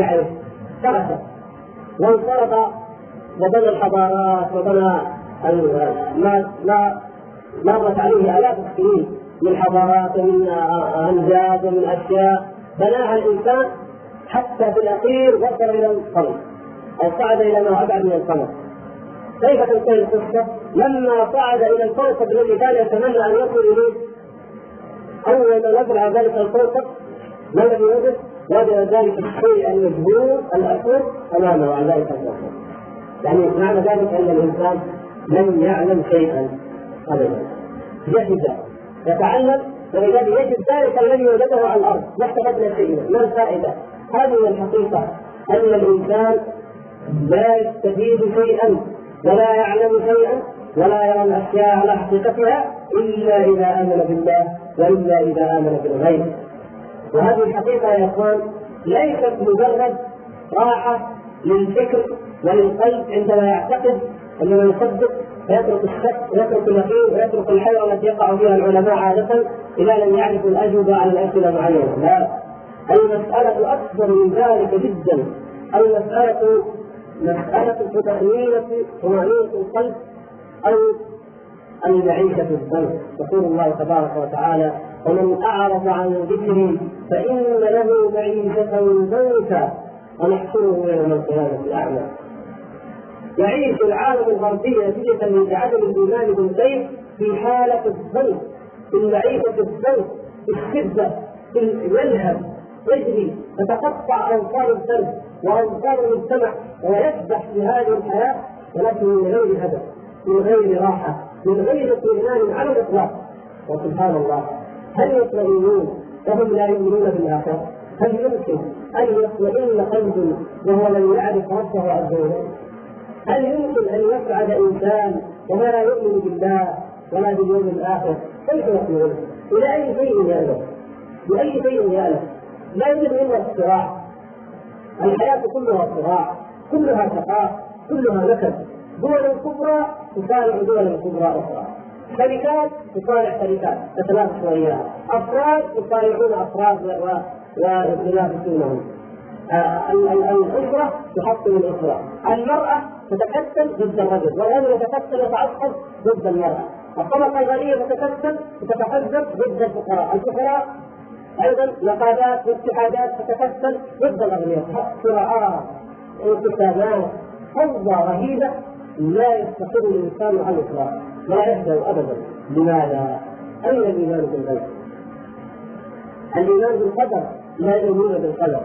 يعني ترك وانصرف وبنى الحضارات وبنى ما ما مرت عليه آلاف السنين من حضارات ومن امجاد ومن أشياء بناها الإنسان حتى في الأخير وصل إلى القمر أو صعد إلى ما ابعد من القمر كيف تنتهي القصة؟ لما صعد إلى الكوكب الذي كان يتمنى أن يصل إليه أول ما نزل على ذلك الكوكب ما الذي وجد؟ وجد ذلك الشيء المجهول الآخر أمامه عن ذلك الكوكب. يعني معنى ذلك أن الإنسان لم يعلم شيئا ابدا. جهد يتعلم ولذلك يجد ذلك الذي وجده على الأرض ما استفدنا شيئا ما الفائدة؟ هذه الحقيقة أن الإنسان لا يستفيد شيئا ولا يعلم شيئا ولا يرى الأشياء على حقيقتها إلا إذا آمن بالله وإلا إذا آمن بالغيب وهذه الحقيقة يا إخوان ليست مجرد راحة للفكر وللقلب عندما يعتقد انه يصدق ويترك الشك ويترك اليقين ويترك الحيرة التي يقع فيها العلماء عادة اذا لم يعرفوا الأجوبة على الأسئلة معينه لا. المسألة أكبر من ذلك جدا. المسألة مسألة تطمئنينة طمأنينة القلب أو المعيشة في الذنب يقول الله تبارك وتعالى ومن أعرض عن ذكري فإن له معيشة ضنكا ونحشره يوم القيامة أعمى. يعيش العالم الغربي نتيجة لعدم الإيمان بالغيب في حالة الضنك في المعيشة الضنك في الشدة في الملهب يجري تتقطع أوصال الدرب وأوصال المجتمع ويسبح في هذه الحياة ولكن من غير هدف من غير راحة. من غير اطمئنان على الإطلاق وسبحان الله هل يطمئنون وهم لا يؤمنون بالآخرة؟ هل يمكن أن يطمئن قلب وهو لم يعرف ربه عز وجل؟ هل يمكن أن يسعد إنسان وهو لا يؤمن بالله ولا باليوم الآخر؟ كيف يطمئن؟ إلى أي شيء يألف؟ بأي شيء يألف؟ لا يوجد إلا الصراع الحياة كلها صراع كلها شقاء كلها نكد دول كبرى تصارع دول كبرى أخرى. شركات تصارع شركات تتنافس وإياها أفراد يصارعون أفراد وينافسونهم. آه، الأسرة تحطم الأسرة. المرأة تتكتل ضد الرجل والرجل يتكتل ويتعصب ضد المرأة. الطبقة الغنية تتكتل وتتحزب ضد الفقراء. الفقراء أيضا نقابات واتحادات تتكتل ضد الأغنياء. صراعات انقسامات فوضى رهيبة لا يستقر الإنسان على الإطلاق لا يهدأ ابدا. لماذا؟ أين الإيمان بالغيب؟ الإيمان بالقدر لا يؤمنون بالقدر.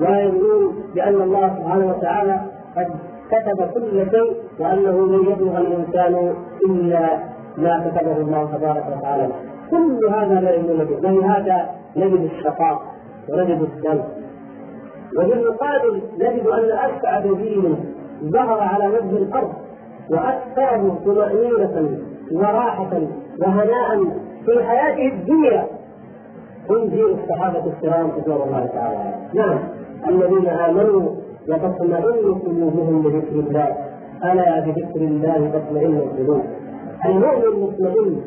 لا يؤمنون بأن الله سبحانه وتعالى قد كتب كل شيء وأنه لن يبلغ الإنسان إلا ما كتبه الله تبارك وتعالى. كل هذا لا يؤمن به. ولهذا نجد الشقاء ونجد الدم. وبالمقابل نجد أن اسعد دين ظهر على وجه الأرض واكثره طمأنينة وراحة وهناء في حياته الدنيا. جيل الصحابة الكرام رضوان الله تعالى نعم. الذين آمنوا وتطمئن قلوبهم بذكر الله. ألا بذكر الله تطمئن القلوب. المؤمن مطمئن.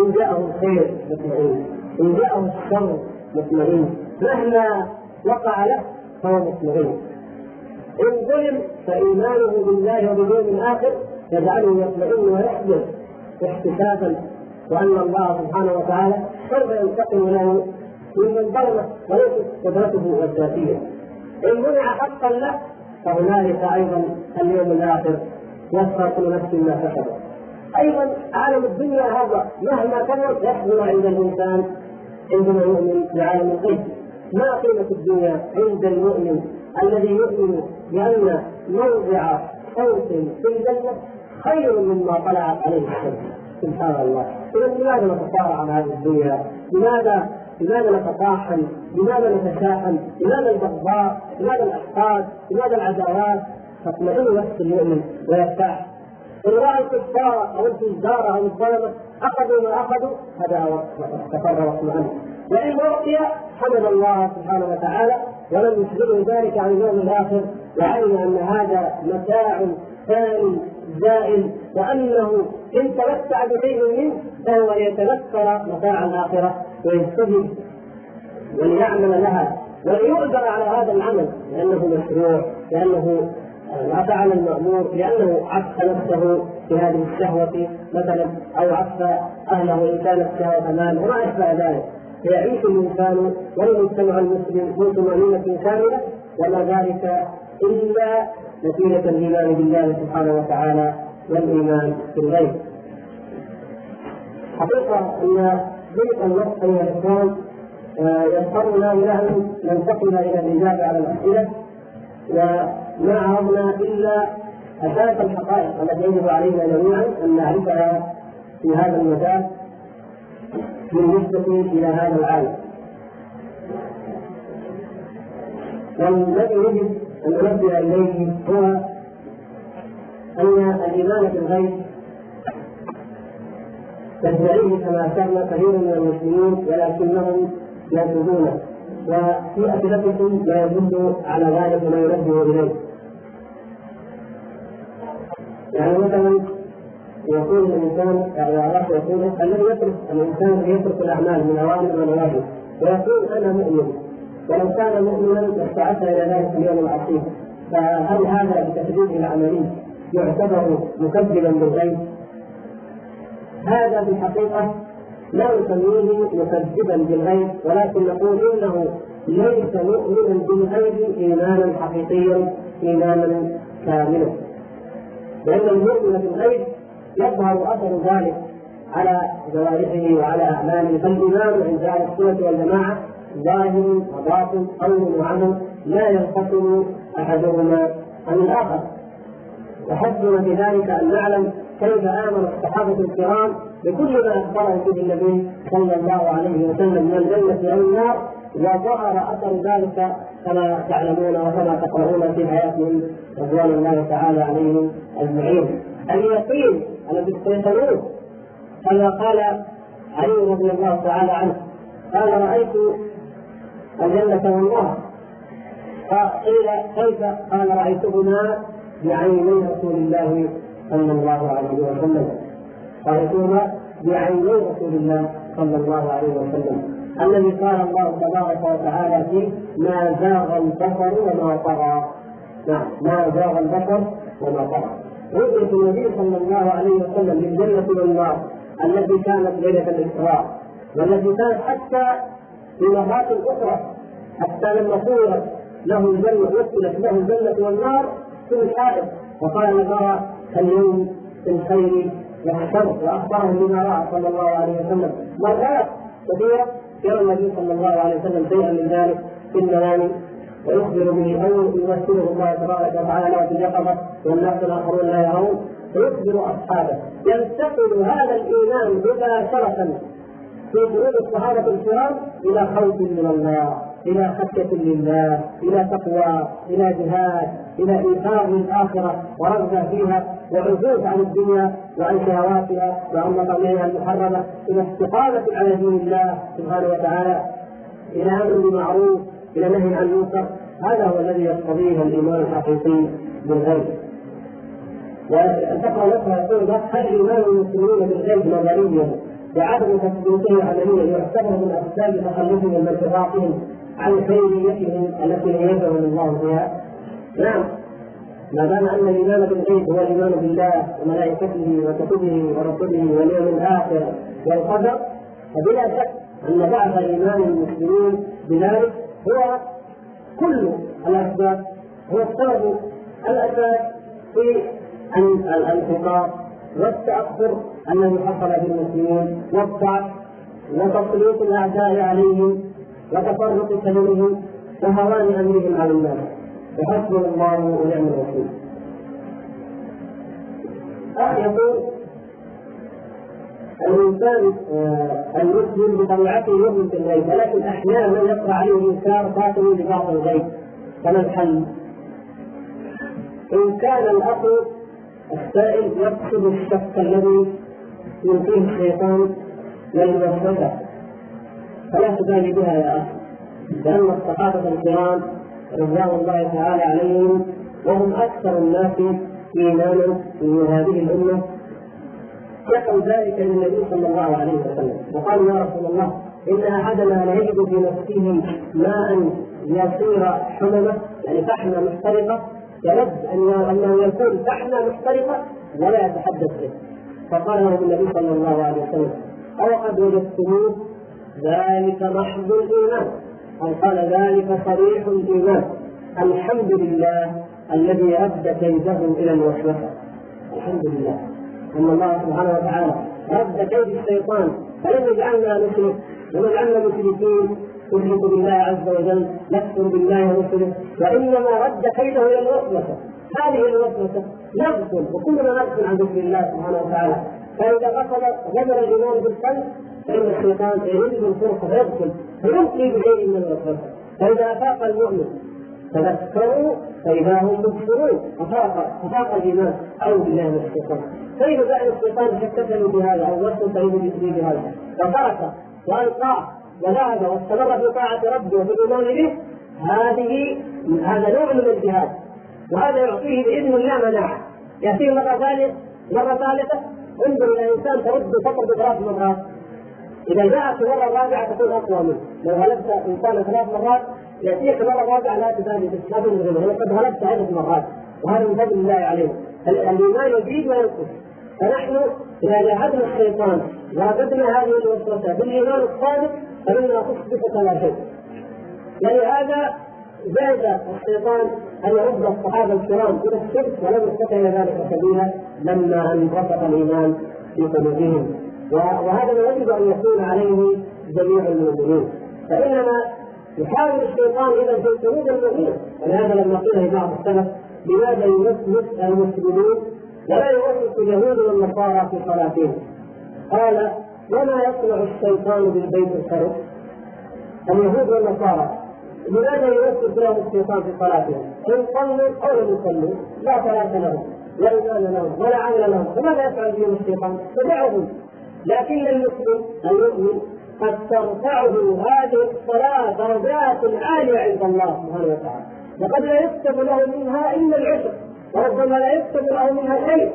إن جاءه الخير مطمئن. إن جاءه الشر مطمئن. مهما وقع له فهو مطمئن. إن ظلم فإيمانه بالله وباليوم الآخر يجعله يطمئن ويحزن احتسابا وأن الله سبحانه وتعالى سوف ينتقم له ممن ظلمه وليست قدرته الذاتية إن منع حقا له فهنالك أيضا اليوم الآخر يسرى كل نفس ما كسبت. أيضا عالم الدنيا هذا مهما كبر يحضر عند الإنسان عندما يؤمن بعالم الغيب. ما قيمة الدنيا عند المؤمن؟ الذي يؤمن بأن موضع صوت في الجنة خير مما طلعت عليه الشمس سبحان الله إذا لماذا نتصارع على هذه الدنيا؟ لماذا لماذا نتطاحن؟ لماذا نتشاحن؟ لماذا البغضاء؟ لماذا الأحقاد؟ لماذا العداوات؟ تطمئن نفس المؤمن ويرتاح إن رأى الكفار أو الفجار أو الظلمة أخذوا ما أخذوا هذا تفرغ واطمأن وإن أعطي حمد الله سبحانه وتعالى ولم يشغله ذلك عن اليوم الآخر وعلم أن هذا متاع ثاني زائل وأنه إن تمتع بشيء منه فهو يتذكر متاع الآخرة ويجتهد وليعمل لها وليؤجر على هذا العمل لأنه مشروع لأنه لا فعل المأمور لأنه عف نفسه في هذه الشهوة مثلا أو عف أهله إن كانت الشهوة مال وما أشبه ذلك. فيعيش الإنسان والمجتمع المسلم في طمأنينة كاملة وما ذلك إلا نتيجة الإيمان بالله سبحانه وتعالى والإيمان بالغيب. حقيقة أن ضيق الوقت أيها الإخوان آه، يضطرنا إلى أن ننتقل إلى الإجابة على الأسئلة وما عرضنا إلا أساس الحقائق التي يجب علينا جميعا أن نعرفها في هذا المجال بالنسبة إلى هذا العالم. والذي يجب أن ننبه إليه هو أن الإيمان بالغيب يدعيه كما أشرنا كثير من المسلمين ولكنهم يرفضونه وفي أدلتكم ما يدل على ذلك وما ينبه إليه يعني مثلا يقول الإنسان الله يقول الذي يترك الإنسان يترك الأعمال من أوامر ونواهي. ويقول أنا مؤمن. ولو كان مؤمنا لاستعد إلى ذلك اليوم العظيم. فهل هذا بتكذيبه العملي يعتبر مكذبا بالغيب؟ هذا في الحقيقة لا نسميه مكذبا بالغيب ولكن نقول إنه ليس مؤمنا بالغيب ايمانا حقيقيا ايمانا كاملا. لأن المؤمن بالغيب يظهر أثر ذلك على جوارحه وعلى أعماله. فالايمان عند أهل السنة والجماعة ظاهر وباطن قول وعمل لا ينفصل أحدهما عن الآخر. وحسبنا في ذلك أن نعلم كيف آمن الصحابة الكرام بكل ما اخبره به النبي صلى الله عليه وسلم من الجنة أو النار وظهر أثر ذلك كما تعلمون وكما تقرؤون في حياتهم رضوان الله تعالى عليهم أجمعين. اليقين الذي استيقنوه كما قال علي رضي الله تعالى عنه قال رأيت الجنة والنار. فقيل كيف؟ قال رأيتهما بعيني رسول الله صلى الله عليه وسلم. رأيتهما بعيني رسول الله صلى الله عليه وسلم. الذي قال الله تبارك وتعالى فيه ما زاغ البصر وما طغى. نعم ما زاغ البصر وما طغى. رؤية النبي صلى الله عليه وسلم للجنة والنار التي كانت ليلة الإسراء والتي كانت حتى في مرات أخرى حتى لما صورت له الجنة وصلت له الجنة والنار في الحائط. وقال نرى اليوم في الخير والشر وأخبره بما رأى صلى الله عليه وسلم. مرات كثيرة يرى النبي صلى الله عليه وسلم شيئا من ذلك في المنام ويخبر به أو يمثله الله تبارك وتعالى في يقظه والناس الآخرون لا يرون فيخبر أصحابه. ينتقل هذا الإيمان مباشره في قلوب الصحابة الكرام إلى خوف من الله إلى خشية لله إلى تقوى إلى جهاد إلى إيثار للاخره ورغبه فيها وعزوف عن الدنيا وعن شهواتها وعن مطامعها المحرمة إلى استقامة على دين الله سبحانه وتعالى إلى أمر بالمعروف إلى نهي عن المنكر. هذا هو الذي يقتضيه الإيمان الحقيقي بالغيب. وتقرا نفسها يقول هل إيمان المسلمين بالغيب نظريا وعدم تثبيته عمليا يعتبر من اسباب تخلفهم من ارتباطهم عن خيريتهم التي يدعو الله بها نعم. ما دام أن الإيمان بالغيب هو الإيمان بالله وملائكته وكتبه ورسله واليوم الآخر والقدر فبلا شك أن بعث ايمان المسلمين بذلك هو كل الأسباب هو السبب الأساس في الانتقام والتأخر الذي حصل في المسلمين والضعف وتسليط الأعداء عليهم وتفرق كلمهم وهوان أمرهم على الناس وحسبنا الله ونعم الوكيل. آه يقول الإنسان آه، المسلم بطبيعته يؤمن بالغيب ولكن أحيانا يقع عليه انكار باطني لبعض الغيب. فما الحل؟ إن كان الاخ السائل يقصد الشك الذي يلقيه الشيطان للوسوسه فلا تبالي بها يا أخي لأن الصحابة الكرام رضوان الله تعالى عليهم وهم أكثر الناس إيمانا في هذه الأمة. ذكروا ذلك للنبي صلى الله عليه وسلم. وقالوا يا رسول الله إن أحدنا ليجد في نفسه ماء يصير حممه يعني فحمه محترقة يود انه يكون فحمه محترقة ولا يتحدث به. فقال له النبي صلى الله عليه وسلم أو قد وجدتموه؟ ذلك محض الإيمان. أو قال ذلك صريح الإيمان. الحمد لله الذي أبدى كيده إلى الوسوسة. الحمد لله. أن الله سبحانه وتعالى رد كيد الشيطان. فلم يجعلنا نشرك ولم يجعلنا مشركين. نشرك بالله عز وجل نكفر بالله ورسله وإنما رد كيده إلى الوسوسة. هذه الوسوسة نغفل وكلنا نغفل عن ذكر الله سبحانه وتعالى. فإذا غفل غمر الإيمان بالقلب فإن الشيطان يجد الفرصه فيدخل فيلقي بشيء من الوسوسة. فإذا أفاق المؤمن تذكروا فإذا هم مبصرون افاق أفاق الإيمان. أعوذ بالله من الشيطان. كيف جعل الشيطان حكته بهذا أو به بهذا؟ وترك والقاه وذهب واستمر في طاعة ربه وفي الايمان به. هذه هذا نوع من الجهاد. وهذا يعطيه بإذن الله مناعة. يأتيه مرة ثانية مرة ثالثة انظر إلى إنسان ترد فقط ثلاث مرات. إذا جاءت المره الرابعه تكون أقوى منه. لو غلبت إنسانا ثلاث مرات يأتيك مرة رابعة لا تزال لا تنزل قد غلبت عده مرات وهذا من فضل الله عليه. الايمان يزيد وينقص. فنحن إذا جاهدنا الشيطان ورددنا هذه الوسوسة بالإيمان الصادق فاننا تصبح كما شيء ولهذا زاد الشيطان أن يرد الصحابة الكرام إلى الشرك ولم يستطع ذلك سبيلا لما ان رفض الإيمان في قلوبهم. وهذا ما يجب أن يكون عليه جميع المؤمنين. فإنما يحاول الشيطان اذا في قلوب المؤمنين ولهذا لما قيل لبعض السلف لماذا يوسوس المسلمون ولا يوسوس اليهود والنصارى في صلاتهم. قال وما يصنع الشيطان بالبيت الخرج اليهود والنصارى. لماذا يوسوس لهم الشيطان في صلاتهم؟ إن صلوا أو لم يصلوا لا صلاة لهم لا إيمان لهم ولا عمل لهم. فماذا يفعل بهم الشيطان؟ فدعهم لكن المسلم المؤمن قد ترفعه هذه الصلاة درجات عالية عند الله سبحانه وتعالى. وقد لا يكتب له منها إلا العشر وربما لا يكتب له منها شيء.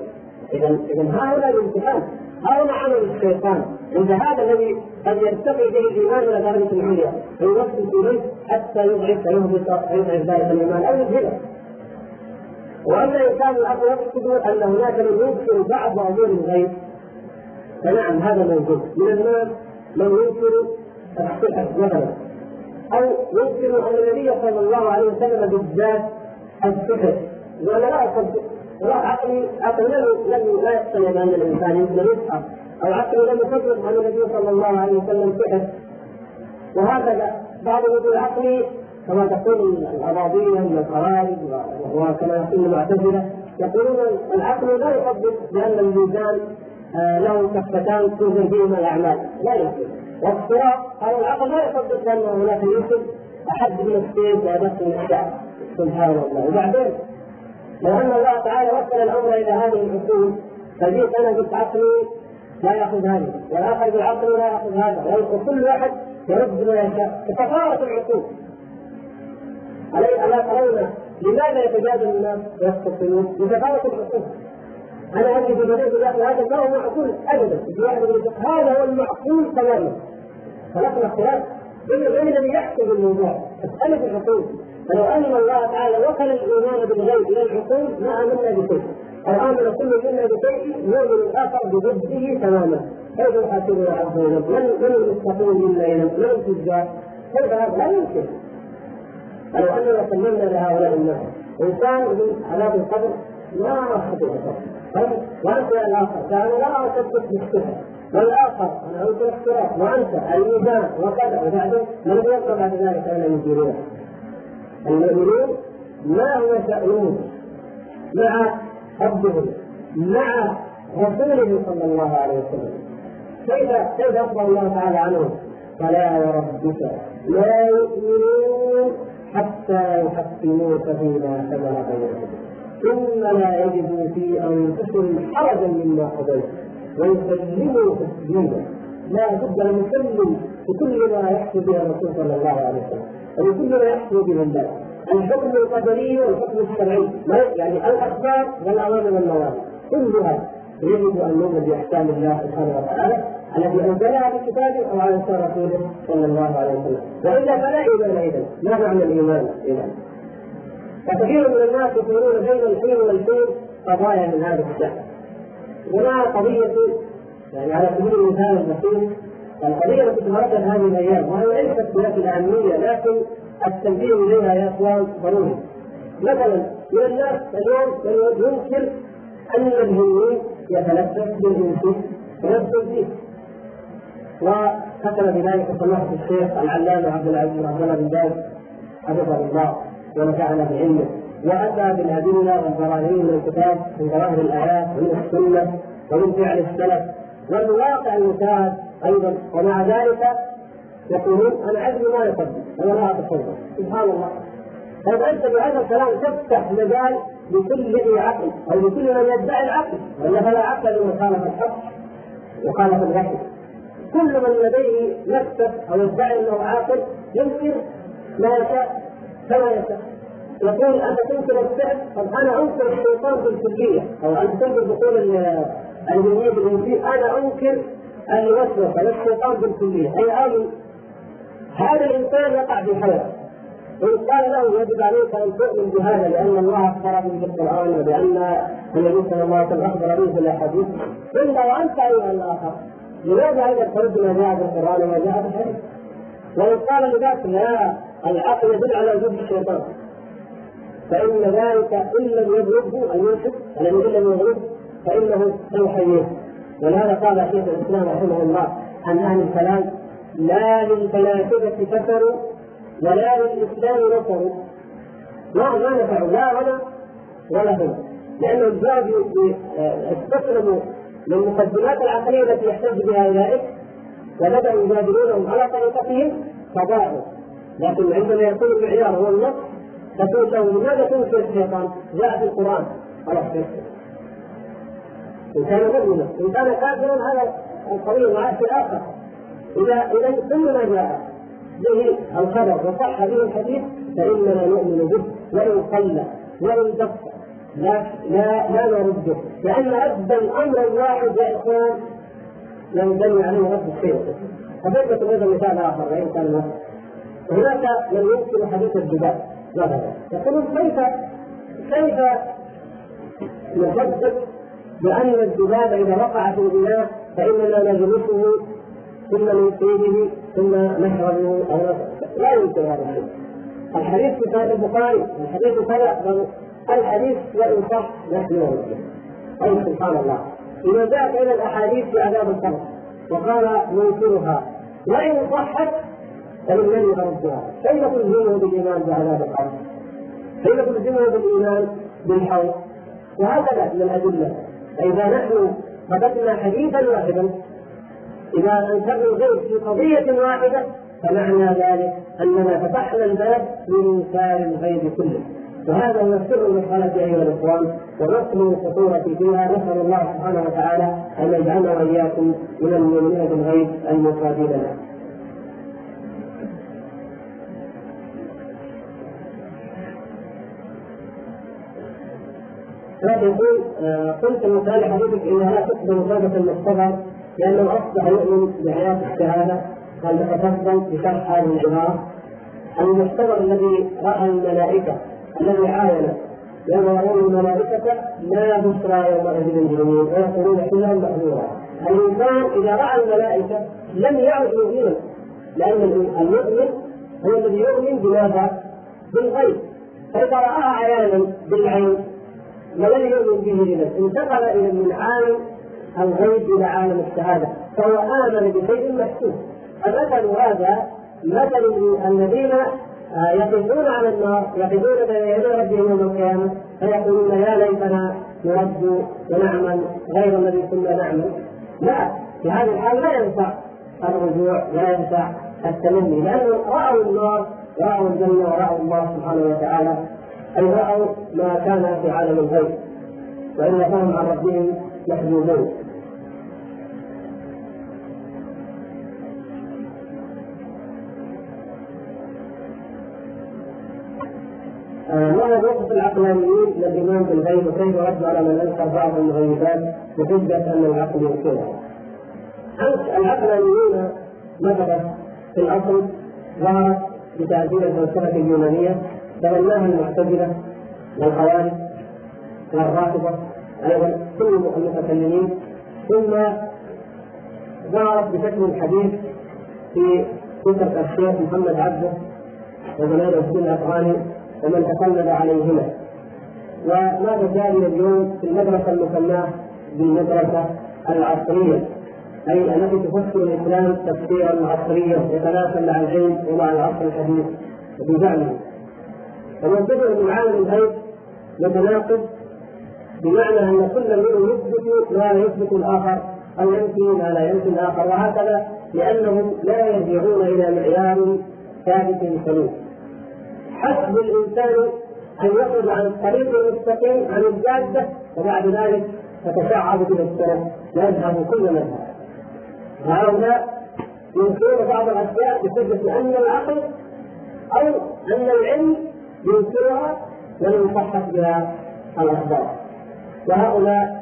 اذا إذا هؤلاء الامتحان هؤلاء عمل الشيطان. عند هذا الذي قد يرتقي به الإيمان إلى درجة العليا فيوسوس إليه حتى يضعف فيهبط فيضعف ذلك الإيمان. أو يذهبه وأما إن كان يقصد أن هناك من ينكر بعض امور الغيب فنعم هذا موجود. من الناس من ينكر الصحة مثلا. أو ينكر أن النبي صلى الله عليه وسلم بالذات السحر وأنا لا أصدق. عقلي عقلي لم لا يقتنع بأن الإنسان يمكن يسحر أو عقلي لم يصدق أن النبي صلى الله عليه وسلم سحر وهكذا بعض الوجود عقلي كما تقول الاباضيه من وكما يقول المعتزلة يقولون العقل لا يصدق بأن الميزان آه، له كفتان توزن فيهما الأعمال. لا يمكن والصراط قال العقل لا يصدق بأن هناك يوسف أحد من السيف وأدق من الشعر سبحان الله. وبعدين لو ان الله تعالى وصل الأمر إلى هذه العقول فجئت أنا عقلي لا يأخذ هذه والآخر بالعقل لا يأخذ هذا وكل واحد يرد ما يشاء. تتفاوت العقول. الا ترون لماذا يتجادل الناس ويختصمون؟ لتفاوت العقول. أنا أجد في بدايه الآخر هذا ما هو معقول ابدا. هذا هو المعقول تماما. خلقنا اختلاف. بين الذي يحكم الموضوع تختلف العقول. فلو ان الله تعالى وكل الإيمان بالغيب إلى العقول ما آمنا بشيء. أو امن كل منا بشيء يؤمن الآخر بضده تماما. كيف يحاسبنا عز وجل؟ من من المتقون منا إلى من الفجار؟ كيف هذا؟ لا يمكن. لو أننا سلمنا لهؤلاء الناس. إنسان من عذاب القبر ما طيب وأنت يا الآخر؟ فانا لا أصدق بالسحر والآخر؟ أنا انت الاختراق وأنت؟ الميزان؟ وكذا. وبعدين؟ من يبقى بعد ذلك اين ينزلون المؤمنون ما هو شأنهم مع ربهم مع رسوله صلى الله عليه وسلم. كيف كيف أخبر الله تعالى عنهم؟ فلا وربك لا يؤمنون حتى يحكموك فيما شجر بينهم. ثم لا يجدوا في أنفسهم حرجا مما قضيت. ويسلموا تسليما. لا بد أن نسلم بكل ما يحكي به الرسول صلى الله عليه وسلم. ما يحكي به الله الحكم القدري والحكم الشرعي يعني الأخبار والأوامر والنواهي كلها يجب أن نؤمن بأحكام الله سبحانه وتعالى التي أنزلها في كتابه أو على لسان رسوله صلى الله عليه وسلم. وإلا فلا ايمان اذا ما معنى الإيمان؟ اذا فكثير من الناس يقولون بين الحين والحين قضايا من هذا الشأن. هنا قضية يعني على سبيل المثال البسيط القضية التي تتردد هذه الأيام وهي ليست بذات الأهمية لكن التنبيه إليها يا إخوان ضروري. مثلا من الناس اليوم من ينكر أن الجنين يتلبس بالإنس ويدخل فيه وكتب بذلك سماحة الشيخ العلامة عبد العزيز عبد الله بن باز حفظه الله ونفعنا بعلمه. وأتى بالأدلة والبراهين من الكتاب من ظواهر الآيات ومن السنة ومن فعل السلف. والواقع المشاهد أيضا. ومع ذلك يقولون عقلي ما يصدق أنا لا أتصور. سبحان الله. طيب أنت بهذا الكلام تفتح مجال لكل ذي عقل أو لكل من يدعي العقل. ولا فلا عقل لمن خالف الحق وخالف الوحي. كل من لديه نفسه أو يدعي أنه عاقل ينكر ما يشاء كما يشاء. يقول أنت تنكر السحر طب أنا أنكر الشيطان بالكليه أو انت تنكر دخول الجنيه بالانجيل أنا أنكر الوسوسه للشيطان بالكلية. أي هذا الإنسان يقع في حيره وإن قال له يجب عليك أن تؤمن بهذا لأن الله أخبر به في القرآن وبأن النبي صلى الله عليه وسلم أخبر به في الأحاديث. إلا وأنت أيها الآخر. لماذا أيضا ترد ما جاء في القرآن وما جاء في الحديث؟ وإن قال لذاك لا العقل يدل على وجود الشيطان. فإن ذلك إن لم يبلغه المنشد الذي إن لم يبلغه فإنه سيحييه ولهذا قال شيخ الإسلام رحمه الله عن أهل الكلام لا للفلاسفة كفروا ولا للإسلام نصروا ما ما نفعوا لا هنا ولا هنا لأنهم جاءوا استسلموا للمقدمات العقلية التي يحتج بها أولئك وبدأوا يجادلونهم على طريقتهم فضاعوا. لكن عندما يكون المعيار هو النص تقول لماذا تنكر الشيطان؟ جاء في القرآن. خلاص إن كان مؤمنا إن كان كافرا هذا القضية مع شيء آخر. إذا إذا كل ما جاء به الخبر وصح به الحديث فإننا نؤمن به وإن قل وإن دق لا لا لا نرده لأن أبدا أمرا واحد يا إخوان ينبني عليه رد الشيء. فبيت هذا مثال آخر وإن كان هناك من ينكر حديث الجبال ظهر يقولون كيف كيف نصدق بأن الذباب إذا وقع في الإناء فإننا نجلسه ثم نصيبه ثم نشربه أو لا يمكن هذا الشيء الحديث في صحيح البخاري الحديث كذا الحديث وإن صح نحن أي سبحان الله. إذا جاءت إلى الأحاديث في عذاب القبر وقال منكرها وإن صحت فمن يردها كيف تلزمه بالإيمان بعذاب القبر؟ كيف تلزمه بالإيمان بالحوض؟ وهكذا من الأدلة. فإذا نحن ثبتنا حديثا واحدا إذا أنكرنا الغيب في قضية واحدة فمعنى ذلك أننا فتحنا الباب لإنكار الغيب كله وهذا هو سر المسألة أيها الإخوان ونصل الخطورة فيها نسأل الله سبحانه وتعالى أن يجعلنا وإياكم من المؤمنين بالغيب المصابين له. لكن يقول آه، قلت من خلال حديثك انها لا تقبل المصطفى لأنه أصبح يؤمن بحياة الشهادة. قال تفضل بشرح هذه العباره المحتضر الذي رأى الملائكة الذي عاين يوم يرون الملائكة لا بشرى يومئذ للمجرمين ويقولون كلهم محذورا الإنسان إذا رأى الملائكة لم يعد مؤمنا لأن المؤمن هو الذي يؤمن بماذا؟ بالغيب. فإذا رآها عيانا بالعين ولم يؤمن به اذا انتقل إلى من عالم الغيب إلى عالم الشهادة فهو آمن بشيء محسوس. فمثل هذا مثل الذين آه، يقفون على النار يقفون بين يدي ربهم يوم القيامة فيقولون يا ليتنا نرد ونعمل غير الذي كنا نعمل. لا في هذه الحال لا ينفع الرجوع لا ينفع التمني لأنه رأوا النار رأوا الجنة ورأوا الله سبحانه وتعالى. أي رأوا ما كان في عالم الغيب وإلا فهم عن ربهم محجوبون ما هو موقف العقلانيين من الايمان بالغيب وكيف رد على من انكر بعض المغيبات بحجة أن العقل ينكرها؟ العقلانيون مثلا في الأصل ظهرت بتاثير الفلسفة اليونانية تبناها المعتزله والخوارج والرافضة أيضا كل المتكلمين ثم ظهرت بشكل حديث في فكره الشيخ محمد عبده وجمال الدين الأفغاني ومن تقلد عليهما وما تزال اليوم في المدرسة المسماة بالمدرسة العصرية؟ أي التي تفسر الإسلام تفسيرا عصريا يتناسب مع العلم ومع العصر الحديث بزعمه ومنتظر من عالم الغيب يتناقض بمعنى أن كل منهم يثبت ما يثبت الآخر أو ينفي ما لا ينفي الآخر وهكذا لأنهم لا يرجعون إلى معيار ثابت سلوك حسب الإنسان أن يخرج عن الطريق المستقيم عن الجادة وبعد ذلك تتشعب به الطرق يذهب كل مذهب هؤلاء ينكرون بعض الأشياء بحجه أن العقل أو أن العلم ينكرها ولم يصحح بها الأخبار. وهؤلاء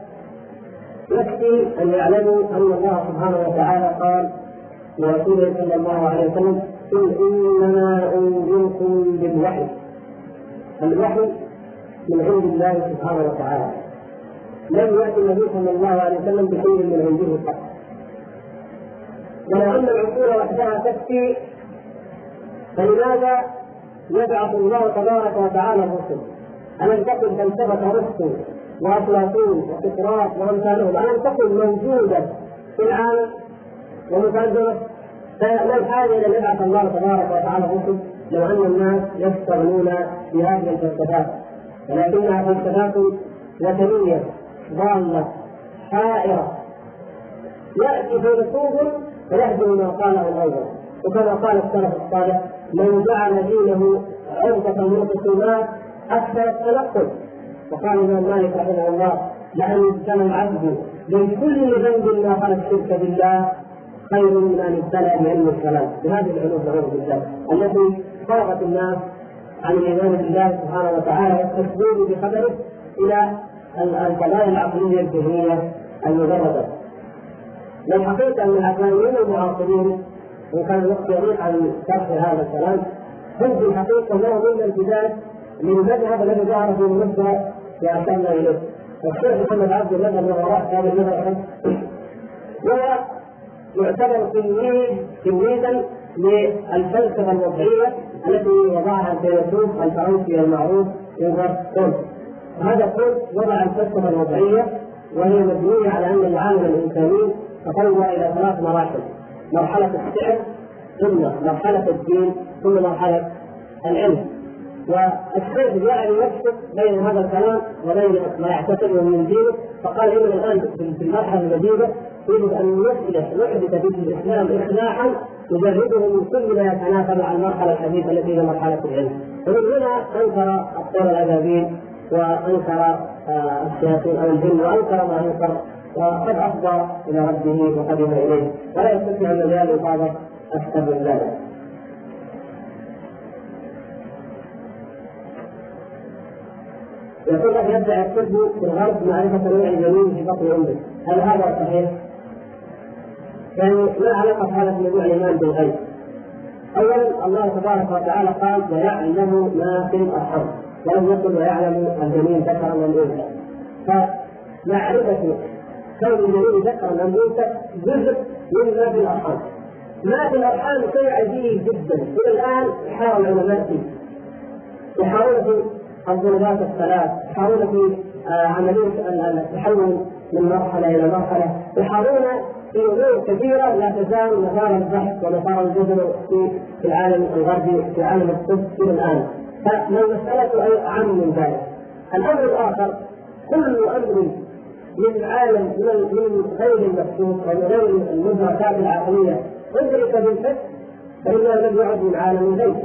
يكفي أن يعلموا أن الله سبحانه وتعالى قال لرسوله صلى الله عليه وسلم قل إنما أنذركم بالوحي. الوحي من عند الله سبحانه وتعالى. لم يأتي النبي صلى الله عليه وسلم بشيء من عنده قط ولو ان العقول وحدها تكفي فلماذا يبعث الله تبارك وتعالى الرسل؟ ألم تكن فلسفة رسل وأفلاطون وسقراط وأمثالهم؟ ألم تكن موجودة في العالم ومترجمه فما الحاجة إلى أن يبعث الله تبارك وتعالى الرسل لو أن الناس يشتغلون بهذه الفلسفات؟ ولكنها فلسفات وثنية ضالة حائرة. يأتي فيلسوف فيهدم ما قاله الأول وكما قال السلف الصالح من جعل دينه عرضة من الخصومات أكثر التنقل وقال الإمام مالك رحمه الله لأن يبتلى العبد من كل ذنب ما خلا الشرك بالله خير من أن يبتلى بعلم الكلام. بهذه العلوم نعوذ بالله. التي فرغت الناس عن الإيمان بالله سبحانه وتعالى والتصديق بقدره إلى القضايا العقلية الذهنية المجردة. والحقيقة أن العقلانيين المعاصرين وان كان الوقت يضيق عن شرح هذا الكلام هم في الحقيقة لهم من الامتداد للمذهب الذي ظهر في مصر واشرنا إليه. والشيخ محمد عبد المذهب من وراء هذا المذهب وهو يعتبر تلميذ تلميذا للفلسفة الوضعية التي وضعها الفيلسوف الفرنسي المعروف أوغست كونت. هذا كونت وضع الفلسفة الوضعية وهي مبنية على أن العالم الإنساني تطور إلى ثلاث مراحل مرحلة السحر ثم مرحلة الدين ثم مرحلة العلم. والشيخ يعني يفصل بين هذا الكلام وبين ما يعتقده من دينه. فقال اننا الآن في المرحلة الجديده يجب أن نصلح نحدث في الإسلام اصلاحا نجرده من كل ما يتناسب مع المرحلة الحديثة التي هي مرحلة العلم. ومن هنا أنكر الطور الادبي وأنكر آه، الشياطين أو الجن وأنكر ما انكر وقد أفضى إلى ربه وقدم إليه ولا يستطيع المجال اصابه أكثر من ذلك. يقول لك يبدأ الطب في الغرب معرفة نوع الجنين في بطن أمه، هل هذا صحيح؟ يعني ما علاقة هذا بموضوع الإيمان بالغيب؟ اولا الله تبارك وتعالى قال ويعلم ما في الأرحام ولم يقل ويعلم الجنين ذكرا ام انثى فمعرفة كون الجنين ذكرا أم أنثى جزء من في الأرحام. ما في الأرحام شيء عجيب جدا. إلى الآن يحاول العلماء فيه. يحاولون في الظلمات الثلاث يحاولون في آه، عملية التحول من مرحلة إلى مرحلة. يحاولون في أمور كثيرة لا تزال مسار البحث ومسار الجدل في العالم الغربي في عالم الطب إلى الآن. فالمساله اعم من ذلك. الأمر الآخر كل أمر من عالم من غير المكتوب أو من غير المدركات العقلية. ادرك بالفكر فانه لم يعد من عالم الغيب.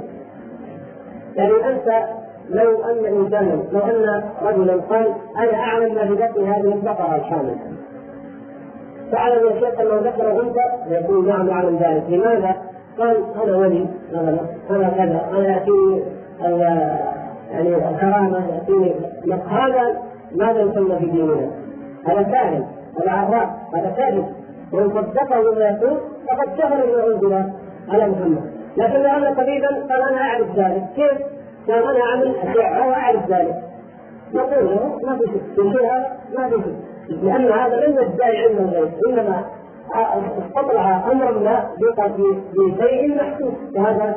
يعني أنت لو أن إنسانا لو أن رجلا قال أنا أعلم ما في بطن هذه البقرة الحامل. تعلم يا شيخ انه ذكر انثى يقول نعم أعلم ذلك. لماذا؟ قال أنا ولي مثلا أنا كذا أنا يأتيني يعني الكرامه يأتيني. هذا ماذا يسمى في ديننا؟ هذا كاهن هذا عراف هذا كاذب. وإن صدقه ما يقول فقد كفر بما انزل على محمد. لكن لو ان طبيبا قال أنا أعرف ذلك. كيف؟ قال أنا اعمل اشعه واعرف ذلك. نقول له ما في شيء هذا؟ ما في شيء لأن هذا لم يدعي علم الغيب. إنما استطلع امرا ما بشيء محسوس. وهذا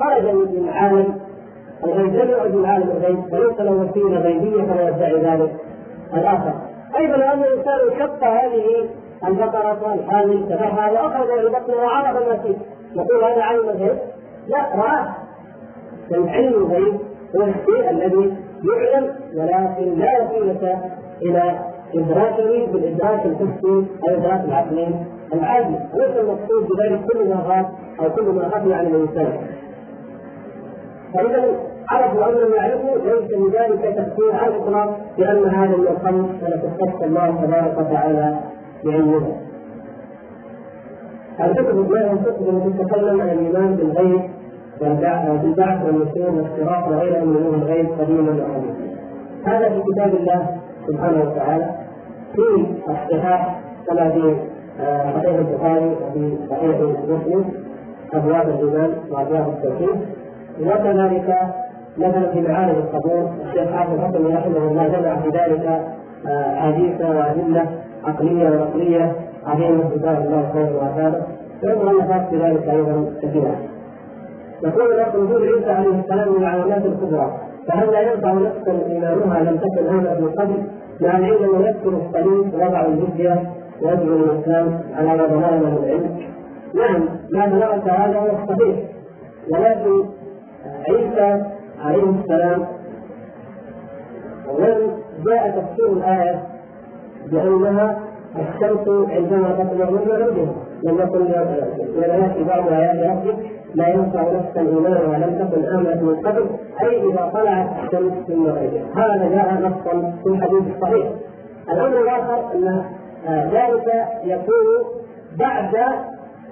خرج من عالم الغيب لم يعد من عالم الغيب. وليس له وسيلة غيبية كما يدعي ذلك. الآخر. أيضا ان الانسان شق هذه البقرة الحامل ذبحها وأخرج من بطنه وعرف ما فيه. يقول هذا علم الغيب لا راه. علم الغيب هو الشيء الذي يعلم ولكن لا وسيلة إلى ادراكه بالإدراك الحسي أو الادراك العقلي العادي. ليس المقصود بذلك كل ما غاب أو كل ما خفي عن الإنسان؟ فإذا عرفوا لم يعرفوا ليس لذلك تفسير على الإطلاق بأن هذا من الخمس التي اختص الله تبارك وتعالى بعلمها. الكتب لا الكتب التي تتكلم عن الإيمان بالغيب بالبعث والنشور والافتراق وغيرها من امور الغيب قديما وحديثا. هذا في كتاب الله سبحانه وتعالى في الصحاح كما في آه، صحيح البخاري وفي صحيح مسلم أبواب الإيمان وأبواب التوحيد وكذلك مثلا في معارض القبور الشيخ حافظ حسن رحمه الله جمع في ذلك أحاديث آه، وأدلة عقلية ونقلية. عظيمه جزاه الله خيرا وافاده ومؤلفات في ذلك أيضا كثيره. يقول لكم نزول عيسى عليه السلام من العلامات الكبرى فهل لا ينفع نفسا ايمانها لم تكن امنت من قبل؟ مع العلم أنه يذكر الصليب ووضع الجزية ويدعو الإسلام على ما بلغنا من العلم. نعم ما بلغك هذا هو الصحيح. ولكن عيسى عليه السلام. جاء تفسير الآية بأنها الشمس عندما تطلع من مغربها لم يكن يأتي بعض آيات ربك لا ينفع نفسا إيمانها لم تكن آمنت من قبل أي إذا طلعت الشمس من مغربها. هذا جاء نصا في الحديث الصحيح. الأمر الآخر أن ذلك يكون بعد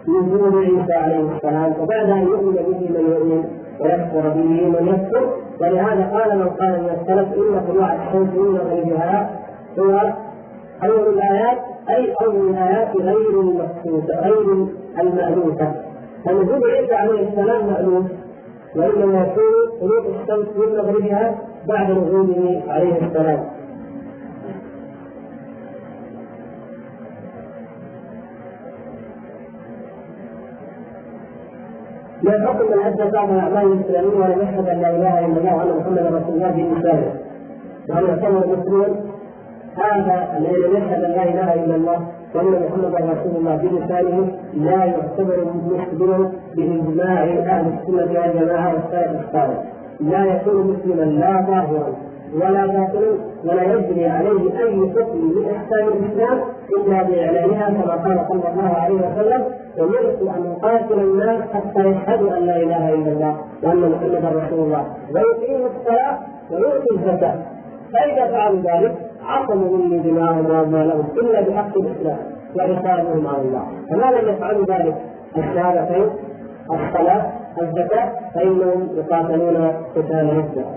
نزول عيسى عليه السلام وبعد أن يؤمن به من يؤمن. ويكفر به من يكفر. ولهذا قال من قال من السلف ان طلوع الشمس من مغربها هو اول الآيات أي اول الآيات غير المقصوده غير المألوفة. فنزول عيسى عليه السلام مألوف. وإنما يكون طلوع الشمس من مغربها بعد نزوله عليه السلام. من حكم من ادى بعض الاعمال الاسلاميه ولم يشهد أن لا إله إلا الله وأن محمدا رسول الله بلسانه وأن يعتبر مسلما هذا الذي لم يشهد أن لا إله إلا الله وأن محمدا رسول الله بلسانه لا يعتبر مسلما بإجماع أهل السنة والجماعة والسلف الصالح. لا يكون مسلما لا ظاهرا ولا باطلا ولا يجري عليه أي حكم من احكام الإسلام إلا بإعلانها كما قال صلى الله عليه وسلم امرت أن اقاتل الناس حتى يشهدوا أن لا إله إلا الله وأن محمدا رسول الله. ويقيموا الصلاة ويؤتوا الزكاة. فإذا فعلوا ذلك عصموا مني دماءهم واموالهم إلا بحق الإسلام وحسابهم على الله. فما لم يفعلوا ذلك الشهادتين الصلاة الزكاة فإنهم يقاتلون قتال الاسلام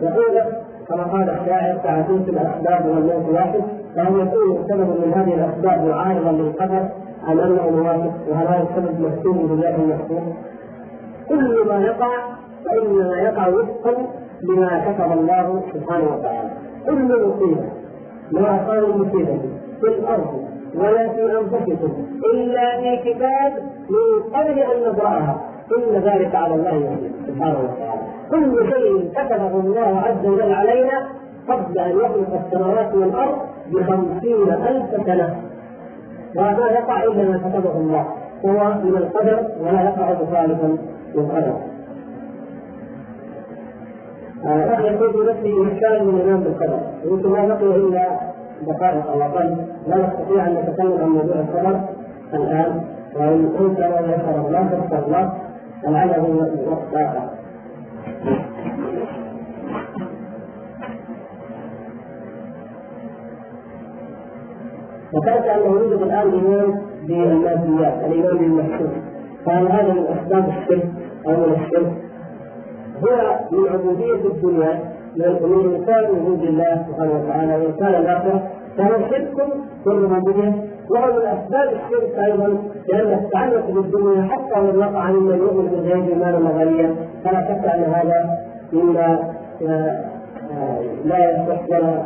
يقول كما قال الشاعر تعاتيت الأسباب والموت واحد فهل يكون سبب من هذه الأسباب معارضا للقدر ام أنه موافق وهل هذا السبب محسوب بالله المحسوب؟ كل ما يقع فإنما يقع وفقا لما كتب الله سبحانه وتعالى. كل مصيبة ما أصاب المصيبه في الأرض ولا في أنفسكم إلا في كتاب من قبل أن نبراها إن ذلك على الله يسير سبحانه وتعالى. كل شيء كتبه الله عز وجل علينا قبل أن يخلق السماوات والأرض بخمسين ألف سنة وما يقع إلا ما كتبه الله هو من القدر ولا يقع مخالفا للقدر. آه يكون في نفسه إشكال من الإيمان بالقدر يمكن ما بقي إلا دقائق أو أقل لا نستطيع أن نتكلم عن موضوع القدر الآن وإن كنت أنا يشهد الله فاستغفر الله لعله وقت آخر ذكرت انه يوجد الان ايمان بالماديات الإيمان بالمحسوس. فهل هذا من أسباب الشرك أو من الشرك. هو من عبودية الدنيا من كان وجود الله سبحانه وتعالى وإن كان الآخرة فهو شرك في الربوبيه وهو من أسباب الشرك أيضا لأن التعلق بالدنيا حتى لو وقع ممن يؤمن بالغيب مالا وغنيا. فلا شك أن هذا مما آه، لا يصح ولا